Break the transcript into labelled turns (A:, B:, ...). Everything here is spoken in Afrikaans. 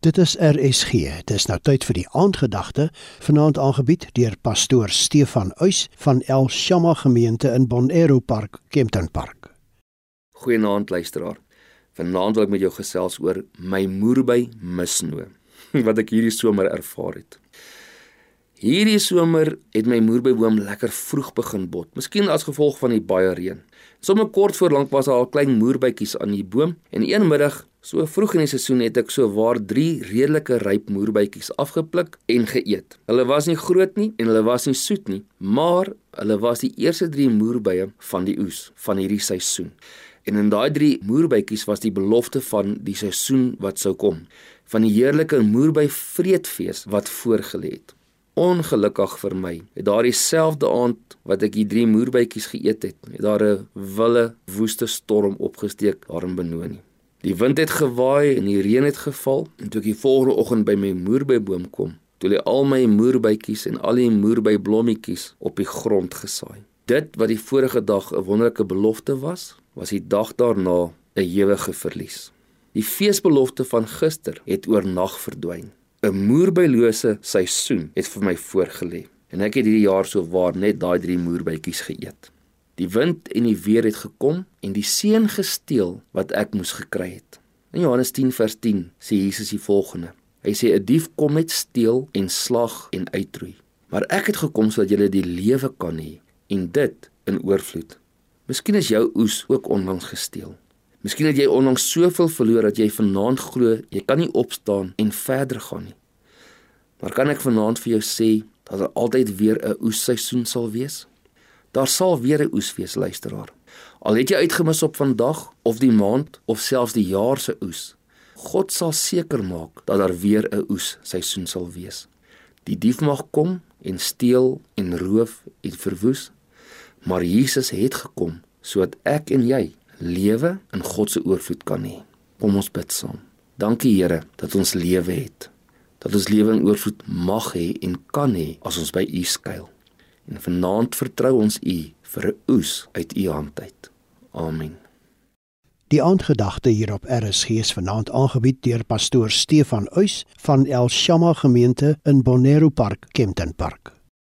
A: Dit is RSG. Dis nou tyd vir die aandgedagte, vanaand aangebied deur pastoor Stefan Uys van El Shama gemeente in Bonero Park, Kempton Park.
B: Goeienaand luisteraar. Vanaand wil ek met jou gesels oor my moerby misnoë wat ek hierdie somer ervaar het. Hierdie somer het my moerbeiboom lekker vroeg begin bot, miskien as gevolg van die baie reën. Sommige kort voor lank was daar al klein moerbytjies aan die boom en een middag So vroeg in die seisoen het ek so waar 3 redelike ryp moerbytjies afgepluk en geëet. Hulle was nie groot nie en hulle was nie soet nie, maar hulle was die eerste 3 moerbye van die oes van hierdie seisoen. En in daai 3 moerbytjies was die belofte van die seisoen wat sou kom, van die heerlike moerby vreedfees wat voorgelê het. Ongelukkig vir my, het daardie selfde aand wat ek die 3 moerbytjies geëet het, het daar 'n wille woeste storm opgesteek daar in Benoni. Die wind het gewaai en die reën het geval en toe ek die volgende oggend by my moerbeiboom kom, toe lê al my moerbytjies en al die moerbeiblommetjies op die grond gesaai. Dit wat die vorige dag 'n wonderlike belofte was, was die dag daarna 'n ewige verlies. Die feesbelofte van gister het oor nag verdwyn. 'n Moerbeilose seisoen het vir my voorgelê en ek het hierdie jaar so waar net daai 3 moerbytjies geëet. Die wind en die weer het gekom en die seën gesteel wat ek moes gekry het. In Johannes 10 vers 10 sê Jesus die volgende. Hy sê 'n dief kom net steel en slag en uitroei. Maar ek het gekom sodat jy die lewe kan hê en dit in oorvloed. Miskien is jou oes ook onlangs gesteel. Miskien het jy onlangs soveel verloor dat jy vanaand glo jy kan nie opstaan en verder gaan nie. Maar kan ek vanaand vir jou sê dat daar altyd weer 'n oesseisoen sal wees? Daar sal weer 'n oesfees luisteraar. Al het jy uitgemis op vandag of die maand of selfs die jaar se oes. God sal seker maak dat daar weer 'n oes seisoen sal wees. Die dief mag kom en steel en roof en verwoes, maar Jesus het gekom sodat ek en jy lewe in God se oorvloed kan hê. Kom ons bid saam. Dankie Here dat ons lewe het. Dat ons lewe in oorvloed mag hê en kan hê as ons by U skuil. En vanaand vertrou ons U vir 'n oes uit U hand uit. Amen.
A: Die aandgedagte hier op RSG is vanaand aangebied deur pastoor Stefan Uys van El Shama gemeente in Bonero Park, Kempton Park.